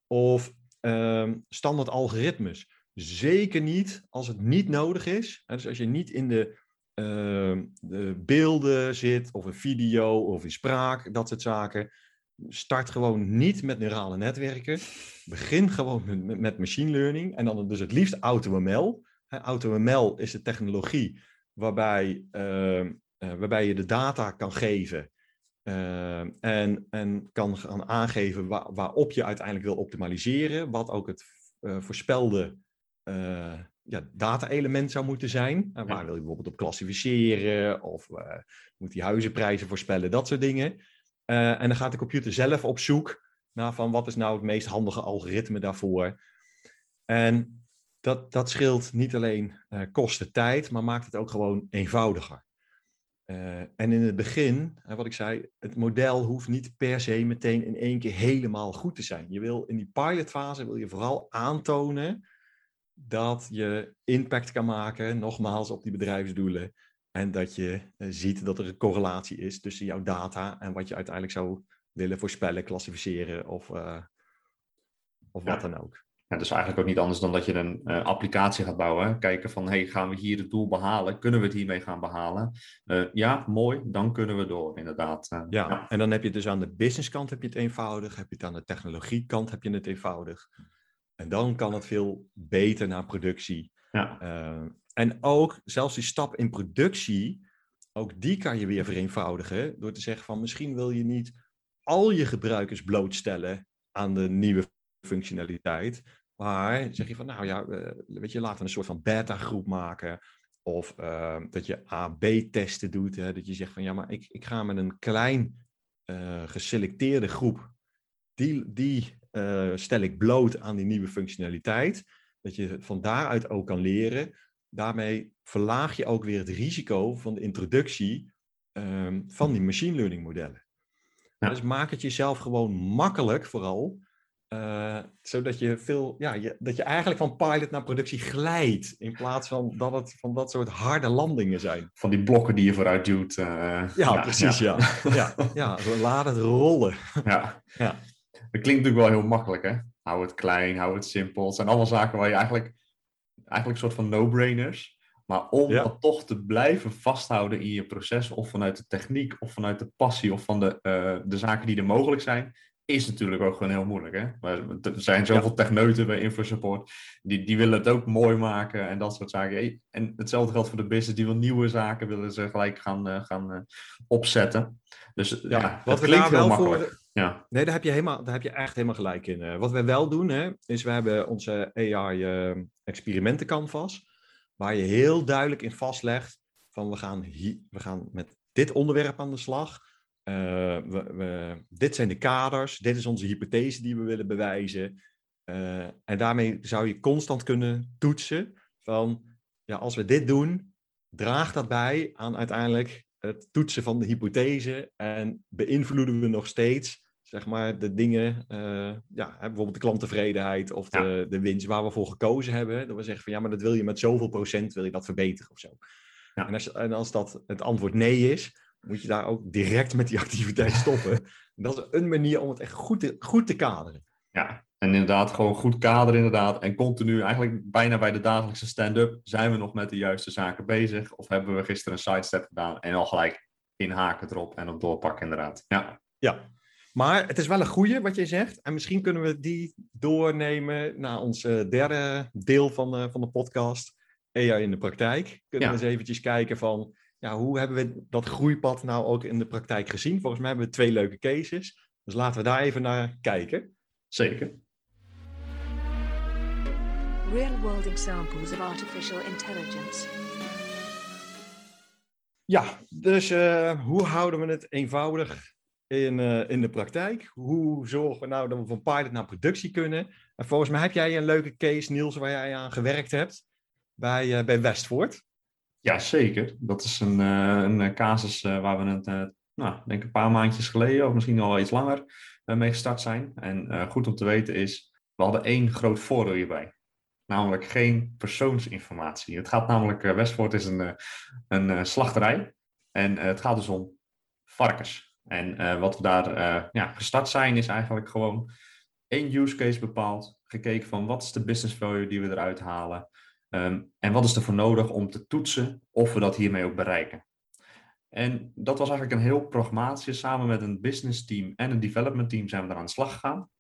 Of uh, standaard algoritmes. Zeker niet als het niet nodig is. Dus als je niet in de uh, de beelden zit, of een video, of in spraak, dat soort zaken. Start gewoon niet met neurale netwerken. Begin gewoon met, met machine learning. En dan dus het liefst AutoML. AutoML is de technologie waarbij, uh, uh, waarbij je de data kan geven. Ehm, en, en kan gaan aangeven waar, waarop je uiteindelijk wil optimaliseren. Wat ook het eh, voorspelde eh, ja, data-element zou moeten zijn. Uh, waar wil je bijvoorbeeld op klassificeren of moet die huizenprijzen voorspellen, dat soort dingen. En dan gaat de computer zelf op zoek naar van wat is nou het meest handige algoritme daarvoor. En dat, dat scheelt niet alleen kosten tijd, maar maakt het ook gewoon eenvoudiger. en in het begin, wat ik zei, het model hoeft niet per se meteen in één keer helemaal goed te zijn. Je wil in die pilotfase wil je vooral aantonen dat je impact kan maken, nogmaals, op die bedrijfsdoelen. En dat je uh, ziet dat er een correlatie is tussen jouw data en wat je uiteindelijk zou willen voorspellen, klassificeren of, uh, of wat dan ook. Ja, dus eigenlijk ook niet anders dan dat je een uh, applicatie gaat bouwen. Kijken van, hey, gaan we hier het doel behalen? Kunnen we het hiermee gaan behalen? ja, mooi, dan kunnen we door, inderdaad. Ja, ja, en dan heb je dus aan de businesskant heb je het eenvoudig. Heb je het aan de technologiekant heb je het eenvoudig. En dan kan het veel beter naar productie. Ja. En ook zelfs die stap in productie, ook die kan je weer vereenvoudigen door te zeggen van misschien wil je niet al je gebruikers blootstellen aan de nieuwe functionaliteit, maar zeg je van nou ja, weet je, laten we een soort van beta-groep maken. Of uh, dat je A-B-testen doet. Hè, dat je zegt van ja, maar ik, ik ga met een klein uh, geselecteerde groep. Die, die uh, stel ik bloot aan die nieuwe functionaliteit. Dat je van daaruit ook kan leren. Daarmee verlaag je ook weer het risico van de introductie um, van die machine learning modellen. Ja. Dus maak het jezelf gewoon makkelijk vooral. Uh, zodat je veel, ja, je, dat je eigenlijk van pilot naar productie glijdt. In plaats van dat het van dat soort harde landingen zijn. Van die blokken die je vooruit duwt. Uh, ja, ja, precies, ja. Ja, ja, ja. laat het rollen. Ja. ja. Dat klinkt natuurlijk wel heel makkelijk, hè? Hou het klein, hou het simpel. Het zijn allemaal zaken waar je eigenlijk, eigenlijk een soort van no-brainers. Maar om dat toch te blijven vasthouden in je proces, of vanuit de techniek, of vanuit de passie, of van de, uh, de zaken die er mogelijk zijn, is natuurlijk ook gewoon heel moeilijk. Hè? Maar er zijn zoveel ja. techneuten bij InfoSupport, die, die willen het ook mooi maken en dat soort zaken. En hetzelfde geldt voor de business, die wil nieuwe zaken willen ze gelijk gaan, uh, gaan uh, opzetten. Dus ja, ja wat we klinkt heel makkelijk. Voor, ja. Nee, daar heb, je helemaal, daar heb je echt helemaal gelijk in. Uh, wat wij wel doen, hè, is we hebben onze AI-experimentencanvas, waar je heel duidelijk in vastlegt van we gaan, hier, we gaan met dit onderwerp aan de slag. Uh, we, we, dit zijn de kaders, dit is onze hypothese die we willen bewijzen. Uh, en daarmee zou je constant kunnen toetsen van, ja, als we dit doen, draagt dat bij aan uiteindelijk het toetsen van de hypothese en beïnvloeden we nog steeds zeg maar, de dingen, eh, ja, bijvoorbeeld de klanttevredenheid of de, de winst waar we voor gekozen hebben. Dat we zeggen van ja, maar dat wil je met zoveel procent, wil je dat verbeteren of zo. Ja. En, als, en als dat het antwoord nee is, moet je daar ook direct met die activiteit stoppen. En dat is een manier om het echt goed te, goed te kaderen. Ja, en inderdaad gewoon goed kader inderdaad. En continu, eigenlijk bijna bij de dagelijkse stand-up, zijn we nog met de juiste zaken bezig. Of hebben we gisteren een sidestep gedaan en al gelijk inhaken erop en op doorpakken inderdaad. Ja, Ja, maar het is wel een goeie wat je zegt. En misschien kunnen we die doornemen naar ons eh, derde deel van, de- van de podcast. AI in de praktijk. Kunnen Ja. we eens eventjes kijken van... Ja, hoe hebben we dat groeipad nou ook in de praktijk gezien? Volgens mij hebben we twee leuke cases. Dus laten we daar even naar kijken. zeker. Real world examples of artificial intelligence. Ja, dus eh, hoe houden we het eenvoudig in, eh, in de praktijk? Hoe zorgen we nou dat we van pilot naar productie kunnen? En volgens mij heb jij een leuke case, Niels, waar jij aan gewerkt hebt bij, eh, bij Westvoort. Ja, zeker. Dat is een, eh, een eh, casus eh, waar we het, nou, denk een paar maandjes geleden, of misschien al iets langer, mee gestart zijn. En goed om te weten is, we hadden één groot voordeel hierbij. Namelijk geen persoonsinformatie. Het gaat namelijk, Westvoort is een, een slachterij. En het gaat dus om varkens. En wat we daar ja, gestart zijn, is eigenlijk gewoon één use case bepaald. Gekeken van wat is de business value die we eruit halen. Ehm, en wat is er voor nodig om te toetsen of we dat hiermee ook bereiken? En dat was eigenlijk een heel pragmatische, samen met een business team en een development team zijn we daar aan de slag gegaan.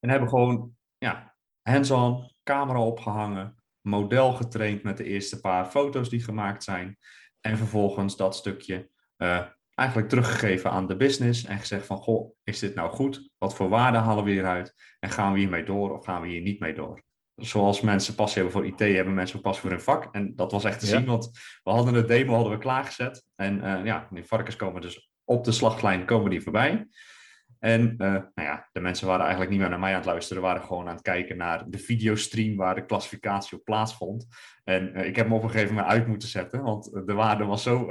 En hebben gewoon ja, hands-on, camera opgehangen, model getraind met de eerste paar foto's die gemaakt zijn. En vervolgens dat stukje eh, eigenlijk teruggegeven aan de business en gezegd van, goh, is dit nou goed? Wat voor waarde halen we hieruit? En gaan we hiermee door of gaan we hier niet mee door? Zoals mensen passie hebben voor IT, hebben mensen ook passie voor hun vak. En dat was echt te Ja. zien, want we hadden het demo hadden we klaargezet. En eh, ja, die varkens komen dus op de slachtlijn komen die voorbij. En eh, nou ja, de mensen waren eigenlijk niet meer naar mij aan het luisteren, waren gewoon aan het kijken naar de videostream waar de klassificatie op plaatsvond. En eh, ik heb hem op een gegeven moment uit moeten zetten, want de waarde was zo,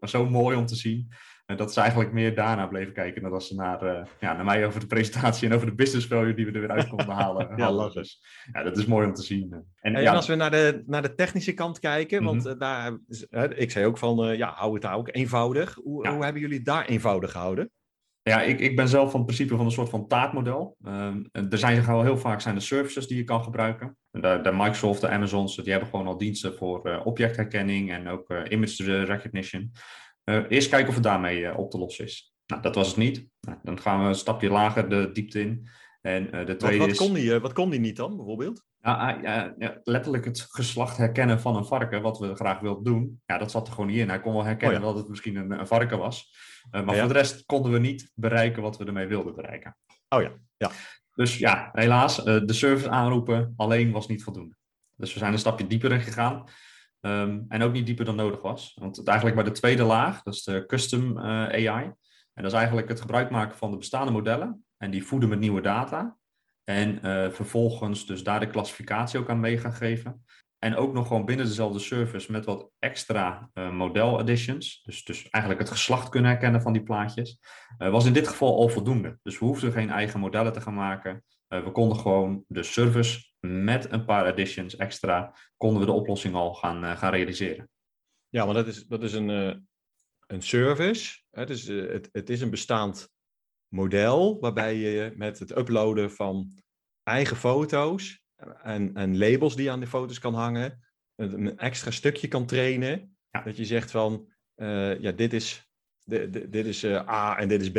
zo mooi om te zien. Dat ze eigenlijk meer daarna bleven kijken dan dat ze naar, eh, ja, naar mij over de presentatie en over de business value die we er weer uit konden halen. Ja, hadden. Dus ja, dat is mooi om te zien. En, En, ja, als we naar de, naar de technische kant kijken, want Mhm. eh, daar, ik zei ook van, eh, ja, hou het daar ook eenvoudig. Hoe, Ja. hoe hebben jullie daar eenvoudig gehouden? Ja, ik, ik ben zelf van het principe van een soort van taartmodel. Ehm, er zijn gewoon heel vaak zijn er services die je kan gebruiken. De, de Microsoft, de Amazons, die hebben gewoon al diensten voor objectherkenning en ook image recognition. Eh, eerst kijken of het daarmee eh, op te lossen is. Nou, dat was het niet. Nou, dan gaan we een stapje lager de diepte in. En eh, de Wat, tweede wat, is... kon die, wat kon die niet dan, bijvoorbeeld? Letterlijk het geslacht herkennen van een varken, wat we graag wilden doen. Ja, dat zat er gewoon niet in. Hij kon wel herkennen Oh ja. dat het misschien een, een varken was. Maar Ja. voor de rest konden we niet bereiken wat we ermee wilden bereiken. Oh ja, ja. Dus ja, helaas, de service aanroepen alleen was niet voldoende. Dus we zijn een stapje dieper in gegaan. Ehm, en ook niet dieper dan nodig was. Want eigenlijk bij de tweede laag, dat is de custom eh, AI. En dat is eigenlijk het gebruik maken van de bestaande modellen. En die voeden met nieuwe data. En eh, vervolgens dus daar de klassificatie ook aan mee gaan geven. En ook nog gewoon binnen dezelfde service met wat extra eh, model additions. Dus, dus eigenlijk het geslacht kunnen herkennen van die plaatjes. was in dit geval al voldoende. Dus we hoefden geen eigen modellen te gaan maken. We konden gewoon de service met een paar additions extra, konden we de oplossing al gaan, eh, gaan realiseren. Ja, maar dat is, dat is een, eh, een service. Hè? Dus, eh, het, het is een bestaand model waarbij je met het uploaden van eigen foto's en, en labels die je aan de foto's kan hangen, een, extra stukje kan trainen. Ja. Dat je zegt van, ja, dit is, di- di- dit is A en dit is B.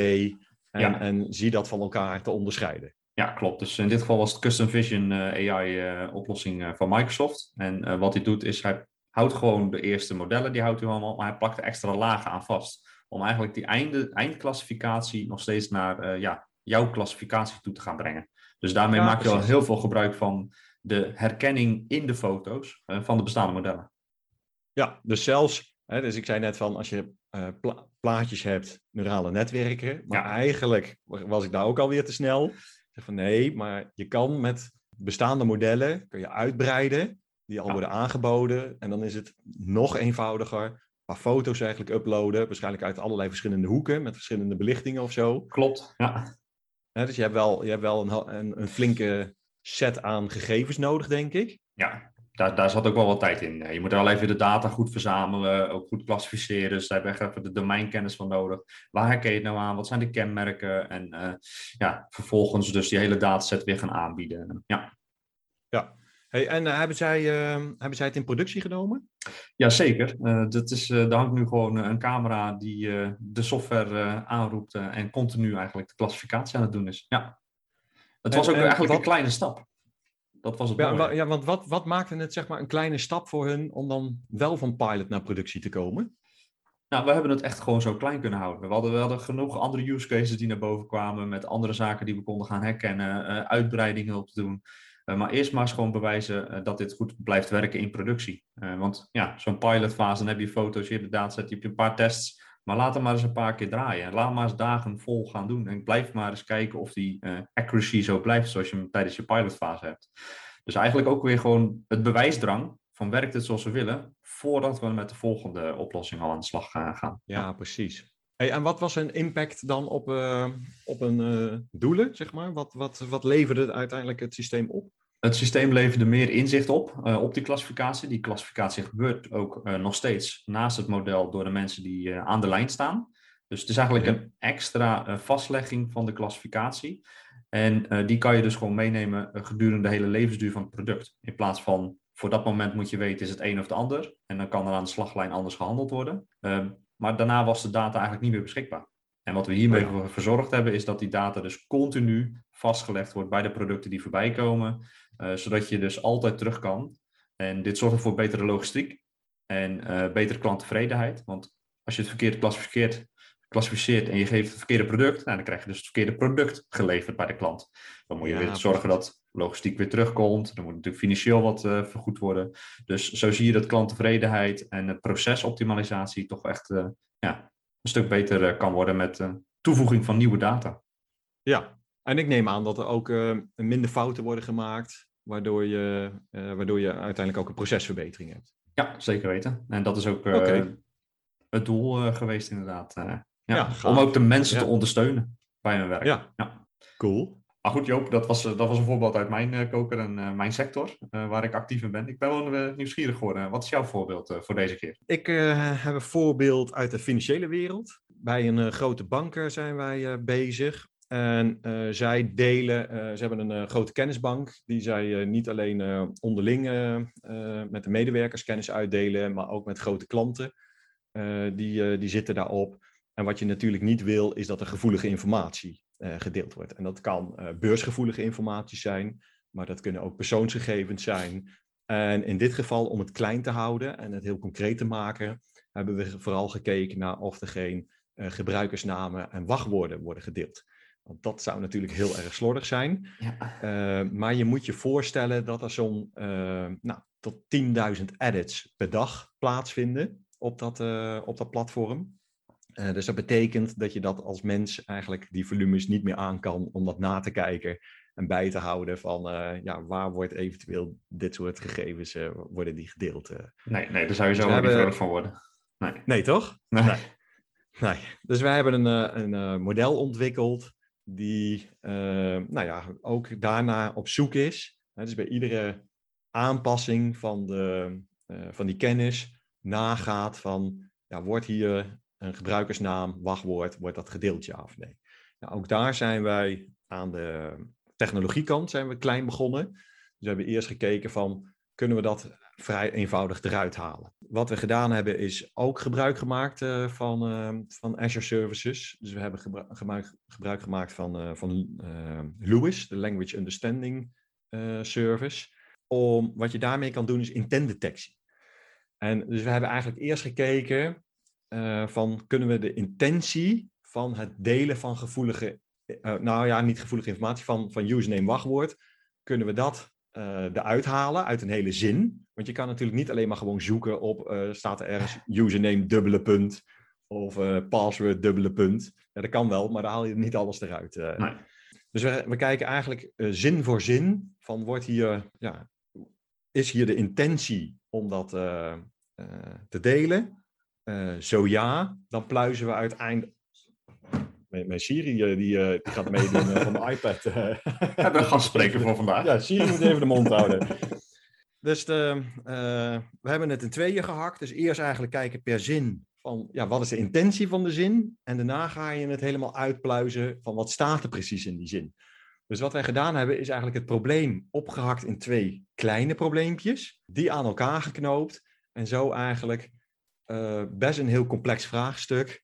En, Ja. en zie dat van elkaar te onderscheiden. Ja, klopt. Dus in dit geval was het Custom Vision eh, AI-oplossing eh, van Microsoft. En eh, wat hij doet is, hij houdt gewoon de eerste modellen, die houdt hij allemaal, maar hij plakt er extra lagen aan vast. Om eigenlijk die einde, eindklassificatie nog steeds naar eh, ja, jouw klassificatie toe te gaan brengen. Dus daarmee Ja, maak je al heel veel gebruik van de herkenning in de foto's eh, van de bestaande modellen. Ja, dus zelfs, hè, dus ik zei net van als je eh, pla- plaatjes hebt, neurale netwerken, maar Ja. eigenlijk wa- was ik daar ook alweer te snel. Zeg van nee, maar je kan met bestaande modellen kun je uitbreiden, die al Ja. worden aangeboden, en dan is het nog eenvoudiger paar foto's eigenlijk uploaden. Waarschijnlijk uit allerlei verschillende hoeken met verschillende belichtingen of zo. Klopt, ja. Dus je hebt wel, je hebt wel een, een flinke set aan gegevens nodig, denk ik. Ja, daar, daar zat ook wel wat tijd in. Eh, Je moet wel even de data goed verzamelen, ook goed klassificeren. Dus daar heb je echt even de domeinkennis van nodig. Waar herken je het nou aan? Wat zijn de kenmerken? En eh, ja, vervolgens dus die hele dataset weer gaan aanbieden. Ja, Hey, en eh, hebben, zij, eh, hebben zij het in productie genomen? Jazeker. Eh dat is, daar hangt nu gewoon een camera die de software aanroept en continu eigenlijk de klassificatie aan het doen is. Ja. Het was ook en eigenlijk wat- een kleine stap. Dat was het Ja, wa- ja want wat, wat maakte het zeg maar een kleine stap voor hun om dan wel van pilot naar productie te komen? Nou, we hebben het echt gewoon zo klein kunnen houden. We hadden, we hadden genoeg andere use cases die naar boven kwamen met andere zaken die we konden gaan herkennen, eh, uitbreidingen op te doen. Eh, maar eerst maar eens gewoon bewijzen eh, dat dit goed blijft werken in productie. Want ja, zo'n pilotfase, dan heb je foto's, je hebt de dataset, je hebt een paar tests. Maar laat hem maar eens een paar keer draaien. Laat maar eens dagen vol gaan doen. En blijf maar eens kijken of die eh, accuracy zo blijft zoals je hem tijdens je pilotfase hebt. Dus eigenlijk ook weer gewoon het bewijsdrang van werkt het zoals we willen, voordat we met de volgende oplossing al aan de slag gaan. gaan. Ja, precies. Hey, en wat was hun impact dan op, eh, op een eh, doelen, zeg maar? Wat, wat, wat leverde uiteindelijk het systeem op? Het systeem leverde meer inzicht op, eh, op die klassificatie. Die klassificatie gebeurt ook eh, nog steeds naast het model door de mensen die eh, aan de lijn staan. Dus het is eigenlijk Ja. een extra vastlegging van de klassificatie. En die kan je dus gewoon meenemen gedurende de hele levensduur van het product. In plaats van voor dat moment moet je weten is het een of het ander. En dan kan er aan de slaglijn anders gehandeld worden. Ehm, maar daarna was de data eigenlijk niet meer beschikbaar. En wat we hiermee Oh ja. verzorgd hebben, is dat die data dus continu vastgelegd wordt bij de producten die voorbij komen. eh, zodat je dus altijd terug kan. En dit zorgt voor betere logistiek en eh, betere klanttevredenheid. Want als je het verkeerd klassificeert, klassificeert en je geeft het verkeerde product, nou, dan krijg je dus het verkeerde product geleverd bij de klant. Dan moet je Ja, weer zorgen dat logistiek weer terugkomt. Dan moet natuurlijk financieel wat eh, vergoed worden. Dus zo zie je dat klanttevredenheid en procesoptimalisatie toch echt ja, een stuk beter eh, kan worden met eh, toevoeging van nieuwe data. Ja, en ik neem aan dat er ook eh, minder fouten worden gemaakt, waardoor je, waardoor je uiteindelijk ook een procesverbetering hebt. Ja, zeker weten. En dat is ook het doel geweest inderdaad. ja, Ja, om ook de mensen te ondersteunen bij hun werk. Ja, Ja. cool. Maar goed Joop, dat was, eh, dat was een voorbeeld uit mijn eh, koker en eh, mijn sector, waar ik actief in ben. Ik ben wel nieuwsgierig geworden. Wat is jouw voorbeeld voor deze keer? Ik heb een voorbeeld uit de financiële wereld. Bij een grote bank zijn wij bezig. En zij delen, ze hebben een grote kennisbank, die zij niet alleen onderling met de medewerkers kennis uitdelen, maar ook met grote klanten. Die, die zitten daarop. En wat je natuurlijk niet wil, is dat er gevoelige informatie gedeeld wordt. En dat kan eh, beursgevoelige informatie zijn, maar dat kunnen ook persoonsgegevens zijn. En in dit geval, om het klein te houden en het heel concreet te maken, hebben we vooral gekeken naar of er geen eh, gebruikersnamen en wachtwoorden worden gedeeld. Want dat zou natuurlijk heel erg slordig zijn. Ja. Eh, maar je moet je voorstellen dat er zo'n eh, nou, tot 10.000 edits per dag plaatsvinden op dat, eh, op dat platform. Eh, dus dat betekent dat je dat als mens eigenlijk die volumes niet meer aan kan om dat na te kijken en bij te houden van eh, ja, waar wordt eventueel dit soort gegevens eh, worden die gedeeld. eh. Nee, nee, daar zou je zo Ze ook niet hebben- van worden. Nee. Nee, toch? Nee. Nee. Nee. Dus wij hebben een, eh, een eh, model ontwikkeld die eh, nou ja, ook daarna op zoek is. Hè, dus bij iedere aanpassing van, de, eh, van die kennis nagaat van, ja, wordt hier een gebruikersnaam, wachtwoord, wordt dat gedeeld ja of nee? Nou, ook daar zijn wij aan de technologiekant zijn we klein begonnen. Dus we hebben eerst gekeken van, kunnen we dat vrij eenvoudig eruit halen. Wat we gedaan hebben is ook gebruik gemaakt eh, van, eh, van Azure Services. Dus we hebben gebru- gebruik, gemaakt van, eh, van LUIS, de Language Understanding Service. Om, wat je daarmee kan doen is intent detectie. En dus we hebben eigenlijk eerst gekeken eh, van kunnen we de intentie van het delen van gevoelige, eh, nou ja, niet gevoelige informatie, van, van username wachtwoord, kunnen we dat eh, eruit halen uit een hele zin. Want je kan natuurlijk niet alleen maar gewoon zoeken op, eh, staat er ergens username dubbele punt of eh, password dubbele punt. Ja, dat kan wel, maar dan haal je niet alles eruit. eh. Nee. Dus we, we kijken eigenlijk eh, zin voor zin van wordt hier, ja, is hier de intentie om dat eh, eh, te delen? Eh, zo ja, dan pluizen we uiteindelijk... Mijn, mijn Siri eh, die, eh, die gaat meedoen van de iPad. We hebben een gastspreker voor vandaag. Ja, Siri moet even de mond houden. Dus de, we hebben het in tweeën gehakt. Dus eerst eigenlijk kijken per zin van ja, wat is de intentie van de zin. En daarna ga je het helemaal uitpluizen van wat staat er precies in die zin. Dus wat wij gedaan hebben is eigenlijk het probleem opgehakt in twee kleine probleempjes. Die aan elkaar geknoopt. En zo eigenlijk eh, best een heel complex vraagstuk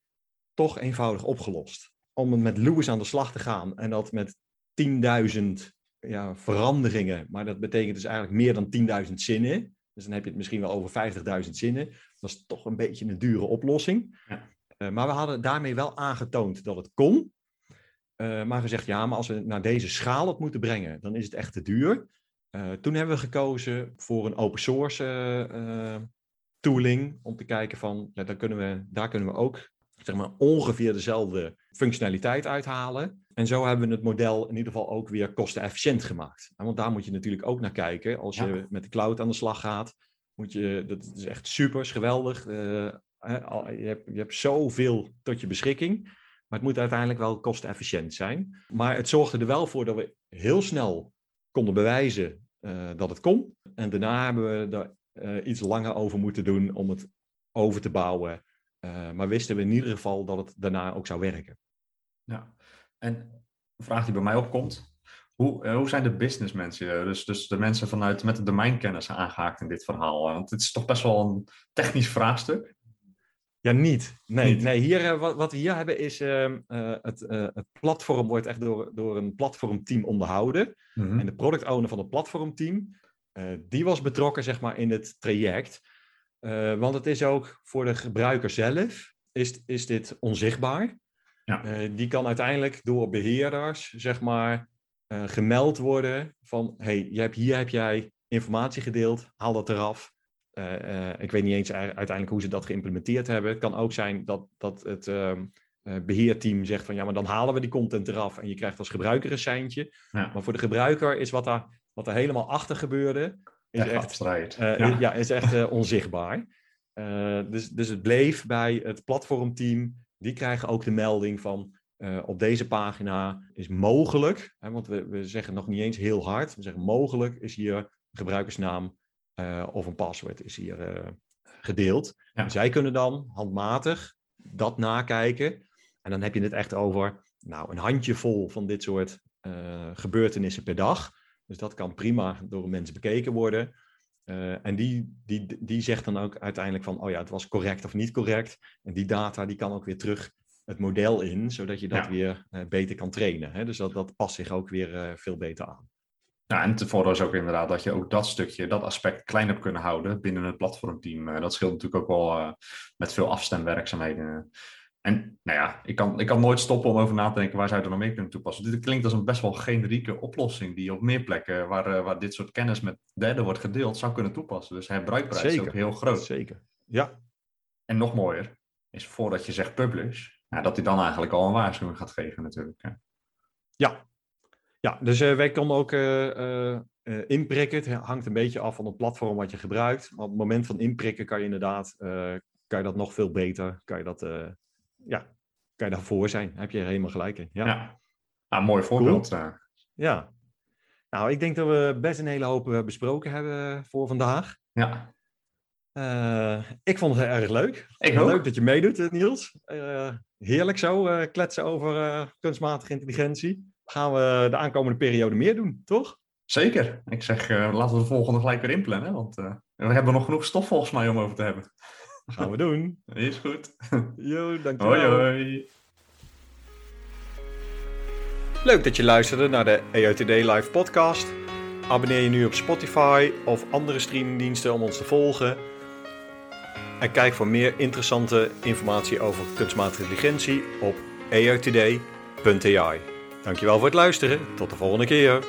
toch eenvoudig opgelost. Om het met Lewis aan de slag te gaan en dat met 10.000 ja, veranderingen, maar dat betekent dus eigenlijk meer dan 10.000 zinnen. Dus dan heb je het misschien wel over 50.000 zinnen. Dat is toch een beetje een dure oplossing. Ja. Eh, maar we hadden daarmee wel aangetoond dat het kon. Eh, maar gezegd, ja, maar als we naar deze schaal het moeten brengen, dan is het echt te duur. Toen hebben we gekozen voor een open source tooling, om te kijken van, daar, kunnen we, daar kunnen we ook zeg maar, ongeveer dezelfde functionaliteit uithalen. En zo hebben we het model in ieder geval ook weer kostenefficiënt gemaakt. En Want daar moet je natuurlijk ook naar kijken. Als je Ja. met de cloud aan de slag gaat, moet je, dat is echt super, is geweldig. Eh, je, hebt, je hebt zoveel tot je beschikking. Maar het moet uiteindelijk wel kostenefficiënt zijn. Maar het zorgde er wel voor dat we heel snel konden bewijzen eh, dat het kon. En daarna hebben we er eh, iets langer over moeten doen om het over te bouwen. Eh, maar wisten we in ieder geval dat het daarna ook zou werken. Ja. En een vraag die bij mij opkomt. Hoe, eh, hoe zijn de businessmensen, dus, dus de mensen vanuit met de domeinkennis aangehaakt in dit verhaal? Want het is toch best wel een technisch vraagstuk. Ja, niet. Nee, Niet. nee hier, wat, wat we hier hebben is ehm, eh, het, het platform wordt echt door, door een platformteam onderhouden. Mhm. En de product owner van het platformteam, die was betrokken zeg maar, in het traject. Eh, want het is ook voor de gebruiker zelf, is, is dit onzichtbaar. Ja. Eh, die kan uiteindelijk door beheerders, zeg maar, eh, gemeld worden van, hey, je hebt, hier heb jij informatie gedeeld, haal dat eraf. Eh, eh, ik weet niet eens uiteindelijk hoe ze dat geïmplementeerd hebben. Het kan ook zijn dat, dat het ehm, eh, beheerteam zegt van ja, maar dan halen we die content eraf en je krijgt als gebruiker een seintje. Ja. Maar voor de gebruiker is wat daar, wat er helemaal achter gebeurde, is Echt eh, ja. ja. is echt eh, onzichtbaar. Eh, dus, dus het bleef bij het platformteam. Die krijgen ook de melding van eh, op deze pagina is mogelijk, hè, want we, we zeggen nog niet eens heel hard, we zeggen mogelijk is hier gebruikersnaam eh, of een paswoord is hier eh, gedeeld. Ja. En zij kunnen dan handmatig dat nakijken. En dan heb je het echt over nou, een handjevol van dit soort eh, gebeurtenissen per dag. Dus dat kan prima door een mens bekeken worden. Eh, en die, die, die zegt dan ook uiteindelijk van, oh ja, het was correct of niet correct. En die data die kan ook weer terug het model in, zodat je dat Ja. weer eh, beter kan trainen. Hè? Dus dat, dat past zich ook weer eh, veel beter aan. Ja, en het voordeel is ook inderdaad dat je ook dat stukje, dat aspect klein hebt kunnen houden binnen het platformteam. Dat scheelt natuurlijk ook wel met veel afstemwerkzaamheden. En nou ja, ik kan, ik kan nooit stoppen om over na te denken waar zou je er nog mee kunnen toepassen. Dit klinkt als een best wel generieke oplossing die op meer plekken waar, eh, waar dit soort kennis met derden wordt gedeeld zou kunnen toepassen. Dus herbruikbaarheid is ook heel groot. Zeker. Ja, En nog mooier is voordat je zegt publish, ja, dat hij dan eigenlijk al een waarschuwing gaat geven natuurlijk. hè. Ja, ja dus eh, wij konden ook eh, inprikken. Het hangt een beetje af van het platform wat je gebruikt. Maar op het moment van inprikken kan je inderdaad kan je dat nog veel beter. Kan je dat, ja, kan je daarvoor zijn. Heb je er helemaal gelijk in. Ja. Ja. Nou, mooi voorbeeld. eh. ja. Nou, ik denk dat we best een hele hoop eh, besproken hebben voor vandaag. ja, Eh, ik vond het erg leuk. ik ook. Leuk dat je meedoet, eh, Niels. Eh, heerlijk zo, eh, kletsen over eh, kunstmatige intelligentie. Gaan we de aankomende periode meer doen, toch? Zeker. Ik zeg, eh, laten we de volgende gelijk weer inplannen. Want eh, we hebben nog genoeg stof volgens mij om over te hebben. Gaan we doen. Is goed. Yo, dankjewel. Hoi hoi. Leuk dat je luisterde naar de EOTD Live podcast. Abonneer je nu op Spotify of andere streamingdiensten om ons te volgen. En kijk voor meer interessante informatie over kunstmatige intelligentie op eotd.ai. Dankjewel voor het luisteren. Tot de volgende keer.